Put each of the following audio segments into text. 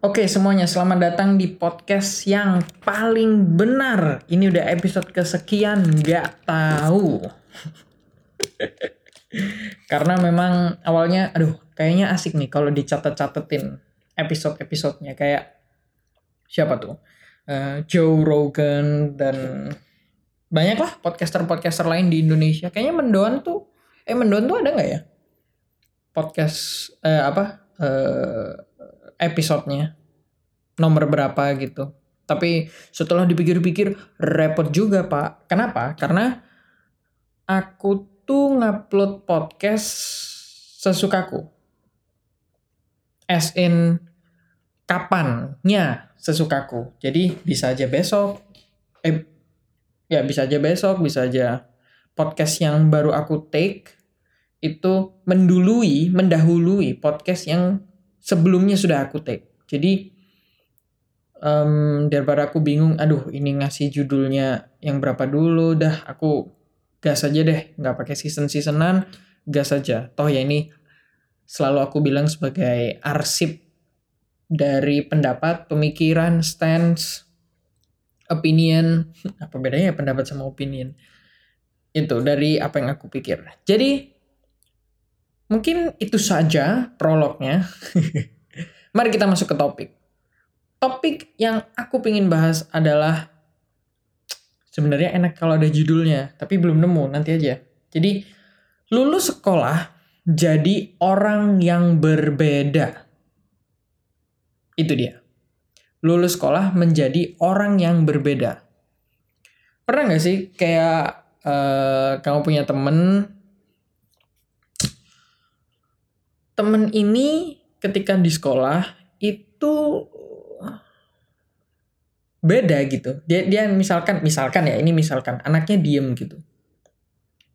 Oke semuanya, selamat datang di podcast yang paling benar. Ini udah episode kesekian, nggak tahu. Karena memang awalnya, aduh, kayaknya asik nih kalau dicatat-catetin episode-episodenya kayak siapa tuh? Uh, Joe Rogan dan banyak lah podcaster-podcaster lain di Indonesia. Kayaknya Mendoan tuh, eh Mendoan tuh ada nggak ya? Podcast eh, apa? Eh, episodenya nomor berapa gitu. Tapi setelah dipikir-pikir repot juga pak. Kenapa? Karena aku tuh ngupload podcast sesukaku. As in kapannya sesukaku. Jadi bisa aja besok eh ya bisa aja besok bisa aja podcast yang baru aku take itu mendului, mendahului podcast yang sebelumnya sudah aku take. Jadi um, daripada aku bingung, aduh ini ngasih judulnya yang berapa dulu, dah aku gas aja deh, nggak pakai season seasonan, gas aja. Toh ya ini selalu aku bilang sebagai arsip dari pendapat, pemikiran, stance, opinion, apa bedanya ya pendapat sama opinion? Itu dari apa yang aku pikir. Jadi mungkin itu saja prolognya. Mari kita masuk ke topik. Topik yang aku pengen bahas adalah sebenarnya enak kalau ada judulnya, tapi belum nemu, nanti aja. Jadi lulus sekolah jadi orang yang berbeda. Itu dia. Lulus sekolah menjadi orang yang berbeda. Pernah nggak sih kayak uh, kamu punya temen temen ini ketika di sekolah itu beda gitu. Dia dia misalkan misalkan ya ini misalkan anaknya diem gitu.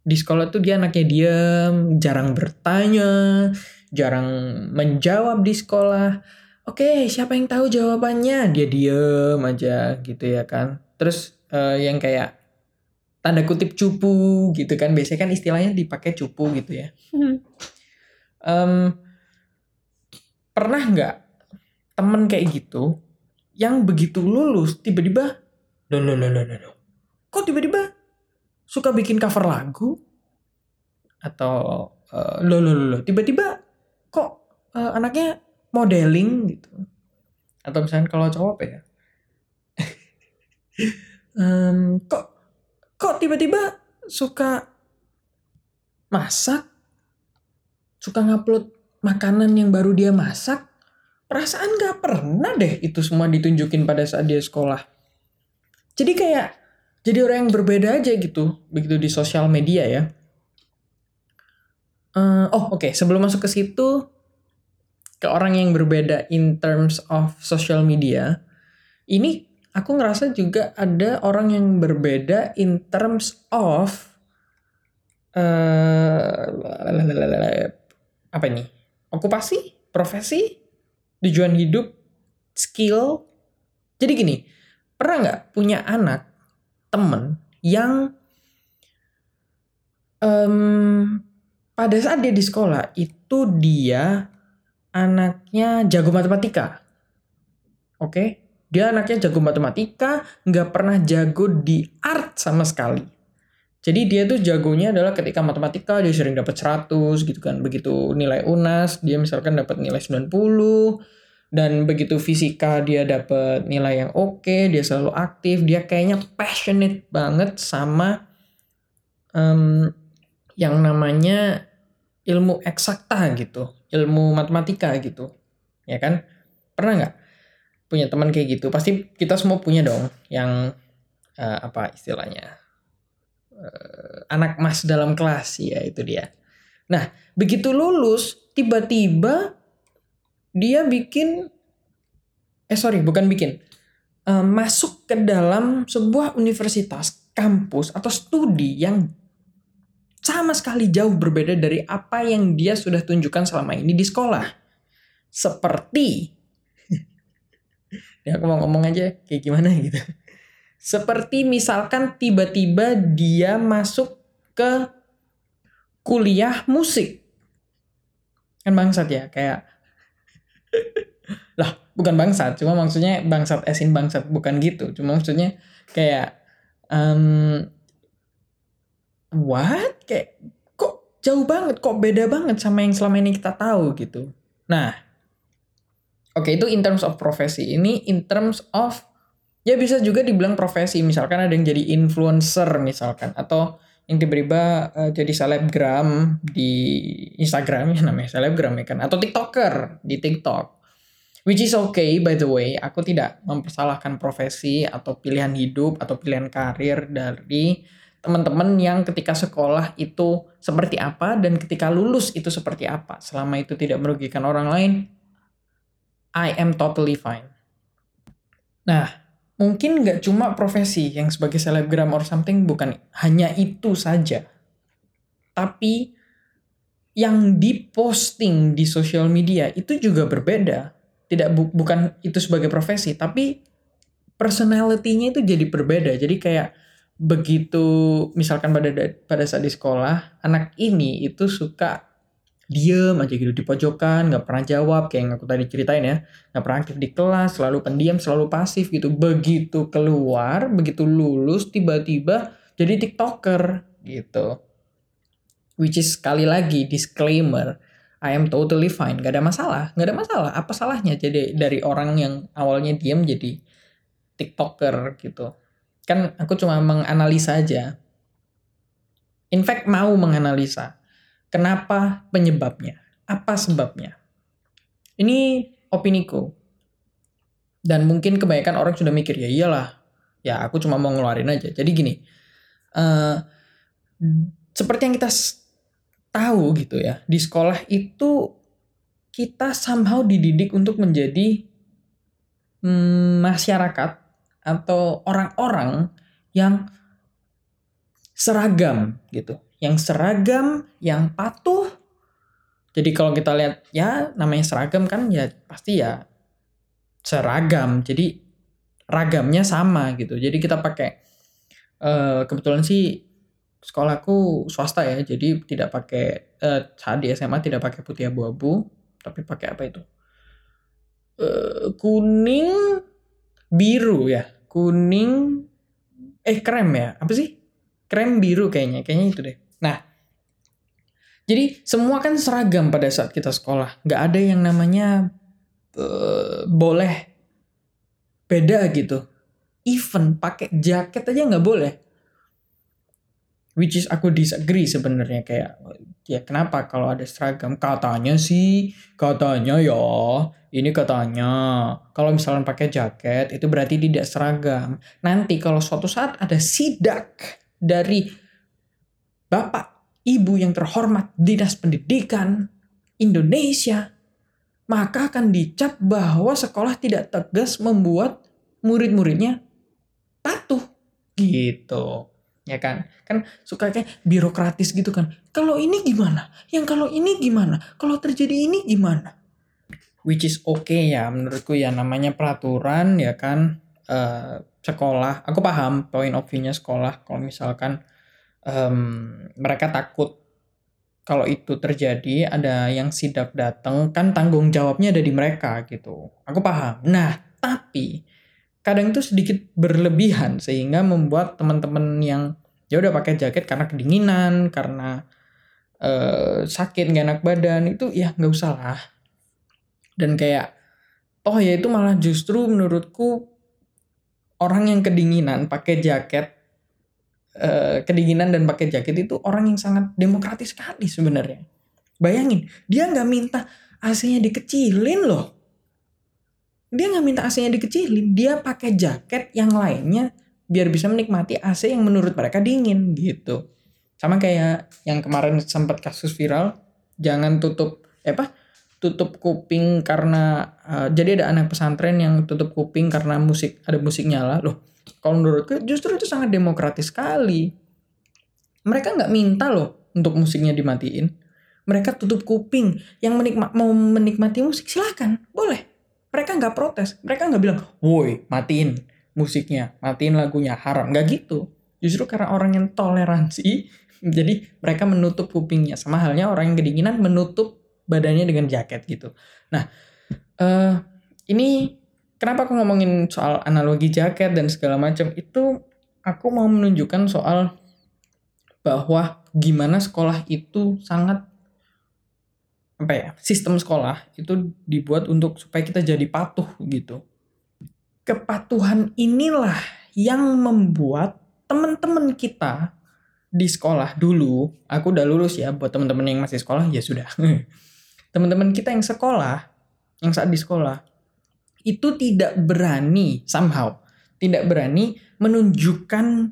Di sekolah tuh dia anaknya diem, jarang bertanya, jarang menjawab di sekolah. Oke, siapa yang tahu jawabannya? Dia diem aja gitu ya kan. Terus uh, yang kayak tanda kutip cupu gitu kan. Biasanya kan istilahnya dipakai cupu gitu ya. Um, pernah nggak temen kayak gitu yang begitu lulus tiba-tiba lo lo lo lo lo kok tiba-tiba suka bikin cover lagu? Atau uh, lo lo lo tiba-tiba kok uh, anaknya modeling gitu. Atau misalnya kalau cowok ya um, kok kok tiba-tiba suka masak suka ngupload makanan yang baru dia masak, perasaan gak pernah deh itu semua ditunjukin pada saat dia sekolah. Jadi kayak jadi orang yang berbeda aja gitu, begitu di sosial media ya. Uh, oh oke, okay. sebelum masuk ke situ, ke orang yang berbeda in terms of social media, ini aku ngerasa juga ada orang yang berbeda in terms of uh, apa ini? Okupasi, profesi, tujuan hidup, skill. Jadi gini, pernah nggak punya anak, temen yang um, pada saat dia di sekolah itu dia anaknya jago matematika. Oke, okay? dia anaknya jago matematika, nggak pernah jago di art sama sekali. Jadi dia tuh jagonya adalah ketika matematika dia sering dapat 100 gitu kan. Begitu nilai UNAS dia misalkan dapat nilai 90 dan begitu fisika dia dapat nilai yang oke, okay, dia selalu aktif, dia kayaknya passionate banget sama um, yang namanya ilmu eksakta gitu, ilmu matematika gitu. Ya kan? Pernah nggak punya teman kayak gitu? Pasti kita semua punya dong yang uh, apa istilahnya? Uh, anak mas dalam kelas ya itu dia. Nah begitu lulus tiba-tiba dia bikin eh sorry bukan bikin uh, masuk ke dalam sebuah universitas kampus atau studi yang sama sekali jauh berbeda dari apa yang dia sudah tunjukkan selama ini di sekolah. Seperti ya aku mau ngomong aja kayak gimana gitu. Seperti misalkan tiba-tiba dia masuk ke kuliah musik. Kan bangsat ya, kayak lah bukan bangsat cuma maksudnya bangsat esin bangsat bukan gitu. Cuma maksudnya kayak um, what? Kayak kok jauh banget kok beda banget sama yang selama ini kita tahu gitu. Nah oke okay, itu in terms of profesi. Ini in terms of ya bisa juga dibilang profesi. Misalkan ada yang jadi influencer misalkan. Atau yang tiba-tiba uh, jadi selebgram di Instagram ya namanya selebgram ya kan? Atau tiktoker di TikTok. Which is okay by the way. Aku tidak mempersalahkan profesi atau pilihan hidup atau pilihan karir dari teman-teman yang ketika sekolah itu seperti apa dan ketika lulus itu seperti apa. Selama itu tidak merugikan orang lain I am totally fine. Nah mungkin nggak cuma profesi yang sebagai selebgram or something bukan. Hanya itu saja. Tapi yang diposting di sosial media itu juga berbeda. Tidak bu bukan itu sebagai profesi tapi personality-nya itu jadi berbeda. Jadi kayak begitu misalkan pada pada saat di sekolah anak ini itu suka diem aja gitu di pojokan nggak pernah jawab kayak yang aku tadi ceritain ya. Nggak pernah aktif di kelas selalu pendiam selalu pasif gitu. Begitu keluar begitu lulus tiba-tiba jadi tiktoker gitu. Which is sekali lagi disclaimer I am totally fine. Gak ada masalah gak ada masalah. Apa salahnya jadi dari orang yang awalnya diem jadi tiktoker gitu? Kan aku cuma menganalisa aja. In fact mau menganalisa Kenapa penyebabnya? Apa sebabnya? Ini opiniku. Dan mungkin kebanyakan orang sudah mikir, ya iyalah, ya aku cuma mau ngeluarin aja. Jadi gini, uh, seperti yang kita tahu gitu ya, di sekolah itu kita somehow dididik untuk menjadi hmm, masyarakat atau orang-orang yang seragam gitu yang seragam, yang patuh. Jadi kalau kita lihat ya namanya seragam kan ya pasti ya seragam. Jadi ragamnya sama gitu. Jadi kita pakai uh, kebetulan sih sekolahku swasta ya, jadi tidak pakai uh, saat di SMA tidak pakai putih abu-abu, tapi pakai apa itu? Uh, kuning biru ya, kuning eh krem ya, apa sih? Krem biru kayaknya, kayaknya itu deh. Nah, jadi semua kan seragam pada saat kita sekolah. Gak ada yang namanya uh, boleh beda gitu. Even pakai jaket aja nggak boleh. Which is aku disagree sebenarnya kayak ya kenapa kalau ada seragam katanya sih katanya ya ini katanya kalau misalnya pakai jaket itu berarti tidak seragam. Nanti kalau suatu saat ada sidak dari Bapak, Ibu yang terhormat Dinas Pendidikan Indonesia, maka akan dicap bahwa sekolah tidak tegas membuat murid-muridnya patuh. Gitu. Ya kan? Kan suka kayak birokratis gitu kan. Kalau ini gimana? Yang kalau ini gimana? Kalau terjadi ini gimana? Which is okay ya menurutku ya. Namanya peraturan ya kan uh, sekolah. Aku paham point of view-nya sekolah. Kalau misalkan um, mereka takut kalau itu terjadi ada yang sidak datang kan tanggung jawabnya ada di mereka gitu. Aku paham. Nah tapi kadang itu sedikit berlebihan sehingga membuat teman-teman yang ya udah pakai jaket karena kedinginan karena uh, sakit gak enak badan itu ya nggak usah lah. Dan kayak oh ya itu malah justru menurutku orang yang kedinginan pakai jaket Eh, kedinginan dan pakai jaket itu orang yang sangat demokratis sekali sebenarnya. Bayangin, dia nggak minta AC-nya dikecilin loh. Dia nggak minta AC-nya dikecilin, dia pakai jaket yang lainnya biar bisa menikmati AC yang menurut mereka dingin gitu. Sama kayak yang kemarin sempat kasus viral, jangan tutup eh apa? Tutup kuping karena uh, jadi ada anak pesantren yang tutup kuping karena musik ada musik nyala loh kalau menurutku justru itu sangat demokratis sekali. Mereka nggak minta loh untuk musiknya dimatiin. Mereka tutup kuping. Yang menikma mau menikmati musik silahkan, boleh. Mereka nggak protes. Mereka nggak bilang, woi matiin musiknya, matiin lagunya, haram. Nggak gitu. Justru karena orang yang toleransi, jadi mereka menutup kupingnya. Sama halnya orang yang kedinginan menutup badannya dengan jaket gitu. Nah, uh, ini kenapa aku ngomongin soal analogi jaket dan segala macam? Itu aku mau menunjukkan soal bahwa gimana sekolah itu sangat apa ya sistem sekolah itu dibuat untuk supaya kita jadi patuh gitu. Kepatuhan inilah yang membuat teman-teman kita di sekolah dulu aku udah lulus ya buat teman-teman yang masih sekolah ya sudah teman-teman kita yang sekolah yang saat di sekolah itu tidak berani somehow tidak berani menunjukkan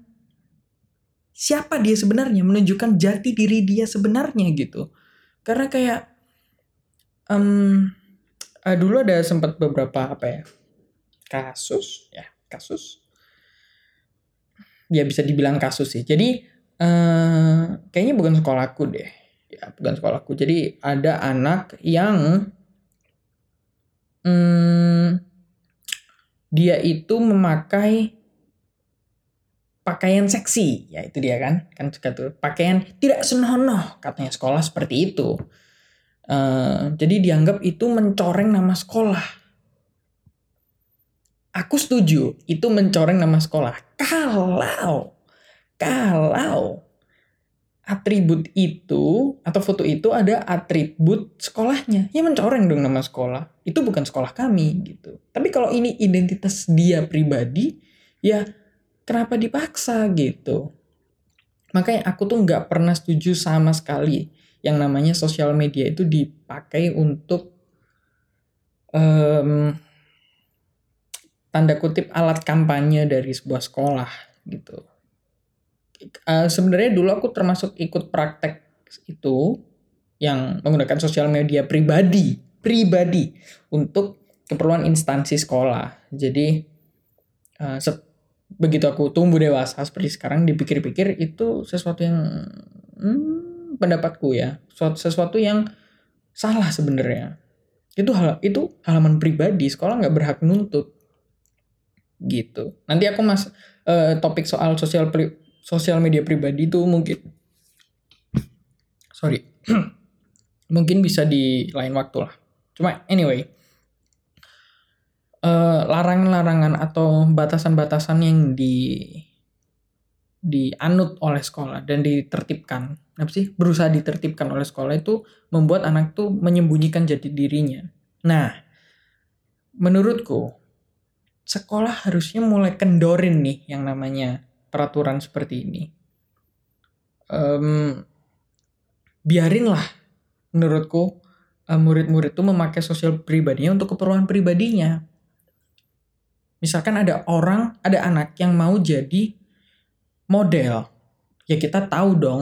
siapa dia sebenarnya menunjukkan jati diri dia sebenarnya gitu. Karena kayak um, uh, dulu ada sempat beberapa apa ya kasus ya kasus. Ya bisa dibilang kasus sih. Jadi uh, kayaknya bukan sekolahku deh ya bukan sekolahku. Jadi ada anak yang um, dia itu memakai pakaian seksi. Ya itu dia kan. Kan tuh pakaian tidak senonoh katanya. Sekolah seperti itu. Uh, jadi dianggap itu mencoreng nama sekolah. Aku setuju, itu mencoreng nama sekolah. Kalau, kalau atribut itu atau foto itu ada atribut sekolahnya, ya mencoreng dong nama sekolah. Itu bukan sekolah kami gitu. Tapi kalau ini identitas dia pribadi, ya kenapa dipaksa gitu? Makanya aku tuh nggak pernah setuju sama sekali yang namanya sosial media itu dipakai untuk um, tanda kutip alat kampanye dari sebuah sekolah gitu. Uh, Sebenarnya dulu aku termasuk ikut praktek itu yang menggunakan sosial media pribadi, pribadi untuk keperluan instansi sekolah. Jadi uh, begitu aku tumbuh dewasa seperti sekarang dipikir-pikir itu sesuatu yang hmm, pendapatku ya. Sesuatu yang salah sebenarnya. Itu hal itu halaman pribadi sekolah nggak berhak nuntut. Gitu. Nanti aku mas uh, topik soal sosial sosial media pribadi itu mungkin sorry mungkin bisa di lain waktu lah. Cuma anyway uh, larangan-larangan atau batasan-batasan yang di dianut oleh sekolah dan ditertibkan apa sih berusaha ditertibkan oleh sekolah itu membuat anak tuh menyembunyikan jati dirinya. Nah menurutku sekolah harusnya mulai kendorin nih yang namanya peraturan seperti ini um, biarinlah menurutku uh, murid-murid tuh memakai sosial pribadinya untuk keperluan pribadinya misalkan ada orang ada anak yang mau jadi model, ya kita tahu dong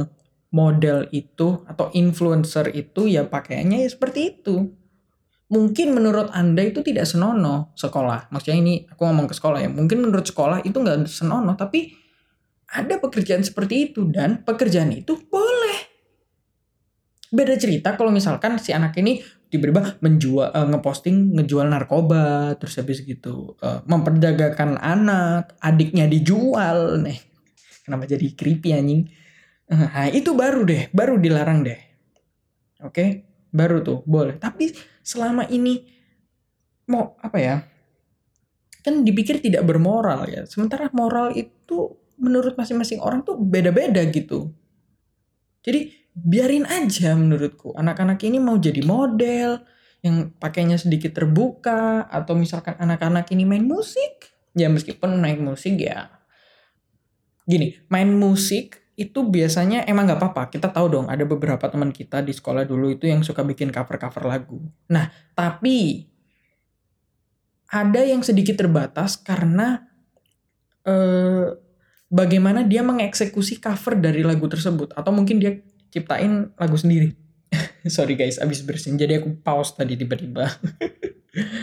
model itu atau influencer itu ya pakaiannya ya seperti itu. Mungkin menurut Anda itu tidak senonoh sekolah. Maksudnya ini aku ngomong ke sekolah ya. Mungkin menurut sekolah itu nggak senonoh, tapi ada pekerjaan seperti itu dan pekerjaan itu boleh. Beda cerita kalau misalkan si anak ini tiba-tiba menjual uh, ngeposting ngejual narkoba terus habis gitu uh, memperdagangkan anak adiknya dijual nih Kenapa jadi creepy anjing? Nah, itu baru deh, baru dilarang deh. Oke, okay? baru tuh boleh. Tapi selama ini mau apa ya? Kan dipikir tidak bermoral ya. Sementara moral itu menurut masing-masing orang tuh beda-beda gitu. Jadi biarin aja menurutku. Anak-anak ini mau jadi model yang pakainya sedikit terbuka atau misalkan anak-anak ini main musik, ya meskipun main musik ya gini main musik itu biasanya emang nggak apa-apa kita tahu dong ada beberapa teman kita di sekolah dulu itu yang suka bikin cover-cover lagu nah tapi ada yang sedikit terbatas karena eh, bagaimana dia mengeksekusi cover dari lagu tersebut. Atau mungkin dia ciptain lagu sendiri. Sorry guys abis bersin. Jadi aku pause tadi tiba-tiba.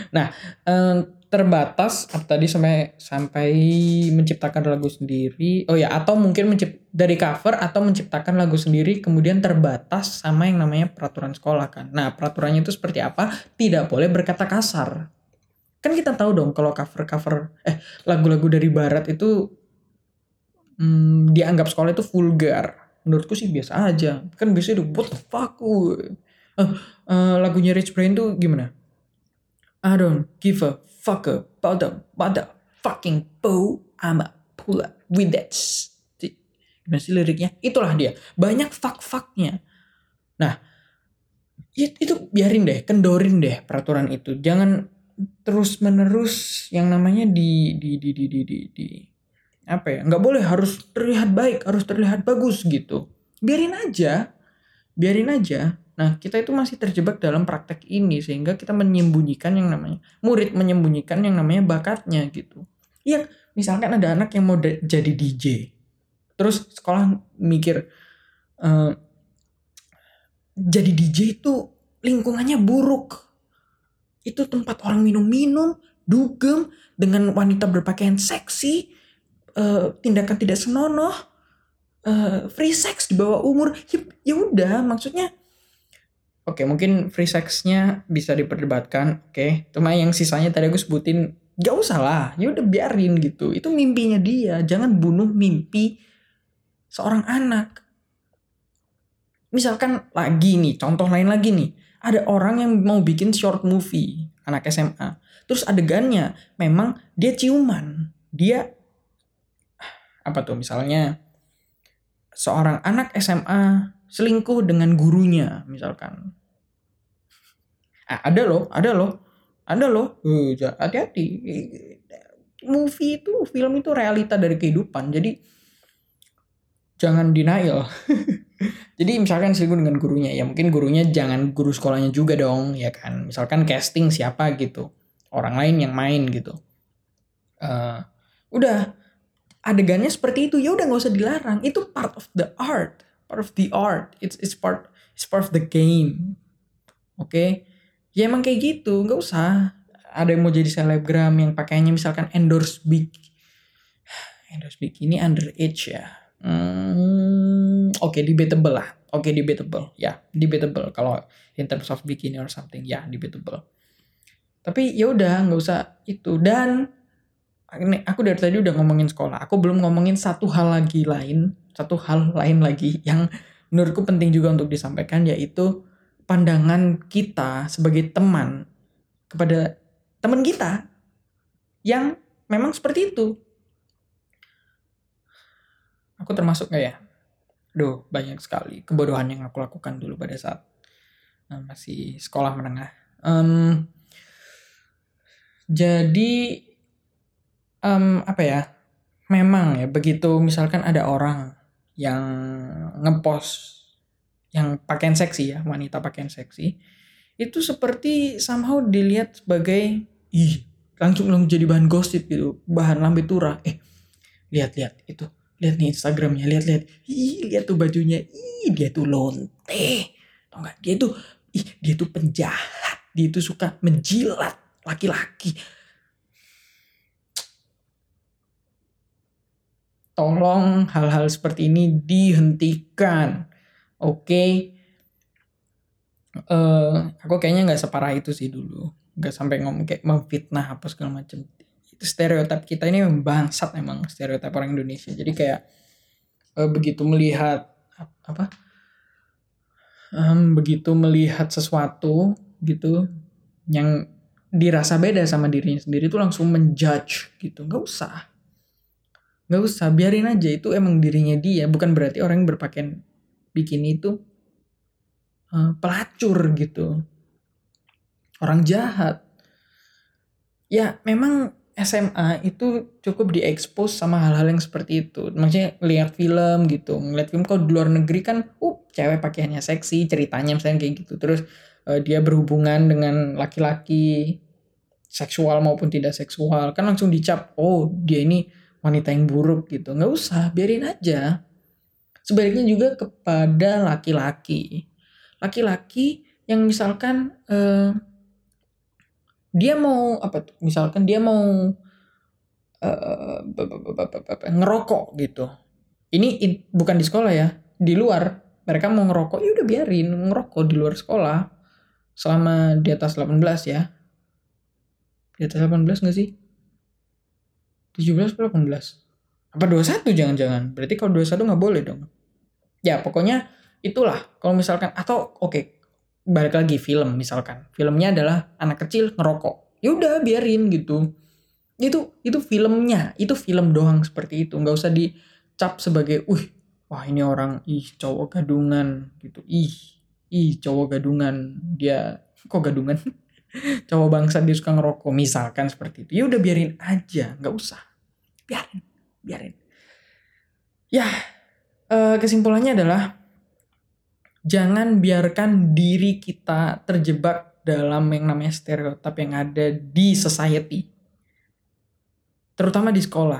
Nah eh, terbatas tadi sampai sampai menciptakan lagu sendiri. Oh ya atau mungkin mencipt dari cover atau menciptakan lagu sendiri kemudian terbatas sama yang namanya peraturan sekolah kan. Nah peraturannya itu seperti apa? Tidak boleh berkata kasar. Kan kita tahu dong kalau cover cover eh lagu-lagu dari barat itu hmm, dianggap sekolah itu vulgar menurutku sih biasa aja kan biasanya tuh what the fuck uh, uh, lagunya Rich Brian tuh gimana I don't give a fuck about the motherfucking bow. I'ma pull up with that. Gimana sih liriknya? Itulah dia. Banyak fuck-fucknya. Nah, itu biarin deh, kendorin deh peraturan itu. Jangan terus menerus yang namanya di di di di di di, di apa ya nggak boleh harus terlihat baik harus terlihat bagus gitu. Biarin aja biarin aja. Nah kita itu masih terjebak dalam praktek ini sehingga kita menyembunyikan yang namanya murid menyembunyikan yang namanya bakatnya gitu. Iya misalkan ada anak yang mau jadi DJ terus sekolah mikir uh, jadi DJ itu lingkungannya buruk. Itu tempat orang minum-minum, dugem dengan wanita berpakaian seksi, uh, tindakan tidak senonoh, uh, free sex di bawah umur. Ya, ya udah, maksudnya Oke, mungkin free sexnya bisa diperdebatkan. Oke, cuma yang sisanya tadi aku sebutin gak usah lah. Ya udah biarin gitu. Itu mimpinya dia. Jangan bunuh mimpi seorang anak. Misalkan lagi nih, contoh lain lagi nih ada orang yang mau bikin short movie anak SMA. Terus adegannya memang dia ciuman. Dia apa tuh misalnya seorang anak SMA selingkuh dengan gurunya misalkan. Ah, ada loh, ada loh. Ada loh. Uh, hati-hati. Movie itu, film itu realita dari kehidupan. Jadi jangan denial. Jadi misalkan selingkuh dengan gurunya, ya mungkin gurunya jangan guru sekolahnya juga dong, ya kan. Misalkan casting siapa gitu, orang lain yang main gitu. Uh, udah adegannya seperti itu, ya udah nggak usah dilarang. Itu part of the art, part of the art. It's it's part it's part of the game. Oke, okay? ya emang kayak gitu, nggak usah. Ada yang mau jadi selebgram yang pakainya misalkan endorse big, endorse big ini underage ya Hmm, oke okay, debatable lah. Oke okay, debatable. Ya, yeah, debatable kalau in terms of bikini or something. Ya, yeah, debatable. Tapi ya udah nggak usah itu dan ini aku dari tadi udah ngomongin sekolah. Aku belum ngomongin satu hal lagi lain, satu hal lain lagi yang menurutku penting juga untuk disampaikan yaitu pandangan kita sebagai teman kepada teman kita yang memang seperti itu Aku termasuk gak ya? Duh, banyak sekali kebodohan yang aku lakukan dulu pada saat uh, masih sekolah menengah. Um, jadi, um, apa ya? Memang ya, begitu misalkan ada orang yang ngepost yang pakaian seksi ya, wanita pakaian seksi, itu seperti somehow dilihat sebagai ih langsung langsung jadi bahan gosip gitu, bahan lambe turah. Eh, lihat-lihat itu lihat nih Instagramnya lihat-lihat ih lihat tuh bajunya ih dia tuh lonte tau gak dia tuh ih dia tuh penjahat dia tuh suka menjilat laki-laki tolong hal-hal seperti ini dihentikan. Oke? Okay? uh, eh, aku kayaknya nggak separah itu sih dulu. Nggak sampai ngomong kayak memfitnah apa segala macam stereotip kita ini bangsat emang stereotip orang Indonesia. Jadi kayak uh, begitu melihat apa? Um, begitu melihat sesuatu gitu yang dirasa beda sama dirinya sendiri itu langsung menjudge gitu. Nggak usah nggak usah biarin aja. Itu emang dirinya dia bukan berarti orang yang berpakaian bikini itu uh, pelacur gitu. Orang jahat. Ya memang SMA itu cukup diekspos sama hal-hal yang seperti itu. Maksudnya lihat film gitu, ngeliat film kalau di luar negeri kan, uh, cewek pakaiannya seksi, ceritanya misalnya kayak gitu. Terus uh, dia berhubungan dengan laki-laki seksual maupun tidak seksual, kan langsung dicap, oh dia ini wanita yang buruk gitu. Nggak usah, biarin aja. Sebaliknya juga kepada laki-laki. Laki-laki yang misalkan uh, dia mau apa tuh misalkan dia mau uh, ngerokok gitu ini in, bukan di sekolah ya di luar mereka mau ngerokok ya udah biarin ngerokok di luar sekolah selama di atas 18 ya di atas 18 gak sih 17 atau 18 apa 21 jangan-jangan. Berarti kalau 21 nggak boleh dong. Ya pokoknya itulah. Kalau misalkan atau oke okay, balik lagi film misalkan. Filmnya adalah anak kecil ngerokok. Ya udah biarin gitu. Itu itu filmnya. Itu film doang seperti itu. Nggak usah dicap sebagai uh wah ini orang ih cowok gadungan gitu. Ih ih cowok gadungan. Dia kok gadungan? Cowok bangsa dia suka ngerokok misalkan seperti itu. Ya udah biarin aja. Nggak usah biarin biarin ya eh, kesimpulannya adalah jangan biarkan diri kita terjebak dalam yang namanya stereotip yang ada di society terutama di sekolah.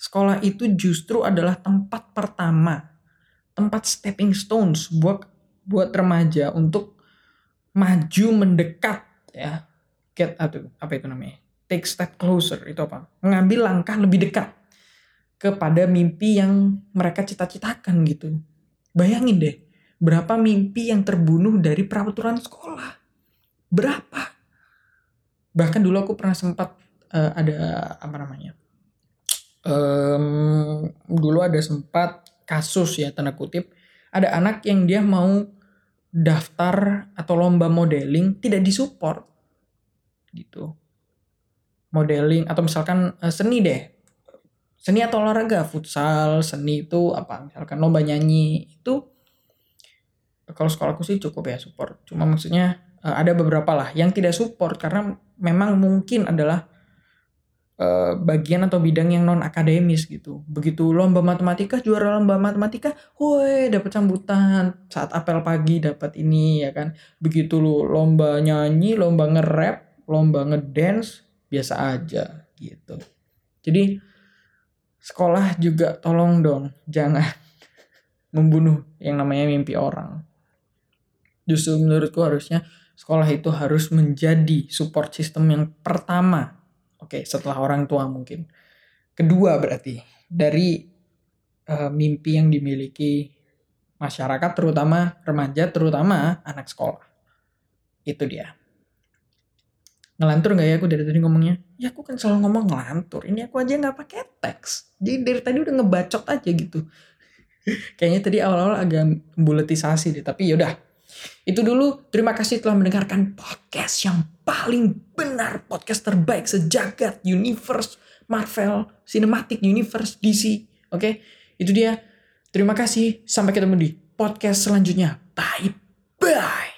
Sekolah itu justru adalah tempat pertama, tempat stepping stones buat buat remaja untuk maju mendekat ya. Get atau apa itu namanya? Take step closer itu apa? Mengambil langkah lebih dekat kepada mimpi yang mereka cita-citakan gitu. Bayangin deh, berapa mimpi yang terbunuh dari peraturan sekolah? Berapa? Bahkan dulu aku pernah sempat uh, ada apa namanya um, dulu ada sempat kasus ya tanda kutip ada anak yang dia mau daftar atau lomba modeling tidak disupport gitu modeling atau misalkan uh, seni deh seni atau olahraga futsal seni itu apa misalkan lomba nyanyi itu kalau sekolahku sih cukup ya support cuma maksudnya uh, ada beberapa lah yang tidak support karena memang mungkin adalah uh, bagian atau bidang yang non akademis gitu. Begitu lomba matematika juara lomba matematika, woi dapat sambutan. Saat apel pagi dapat ini ya kan. Begitu lu lomba nyanyi, lomba nge-rap, lomba ngedance biasa aja gitu. Jadi sekolah juga tolong dong jangan membunuh yang namanya mimpi orang. Justru menurutku harusnya sekolah itu harus menjadi support system yang pertama Oke, setelah orang tua mungkin. Kedua berarti dari uh, mimpi yang dimiliki masyarakat terutama remaja terutama anak sekolah. Itu dia. Ngelantur nggak ya aku dari tadi ngomongnya? Ya aku kan selalu ngomong ngelantur. Ini aku aja nggak pakai teks. Jadi dari tadi udah ngebacot aja gitu. Kayaknya tadi awal-awal agak buletisasi deh. Tapi yaudah. Itu dulu. Terima kasih telah mendengarkan podcast yang paling benar podcast terbaik sejagat universe Marvel Cinematic Universe DC oke okay? itu dia terima kasih sampai ketemu di podcast selanjutnya bye bye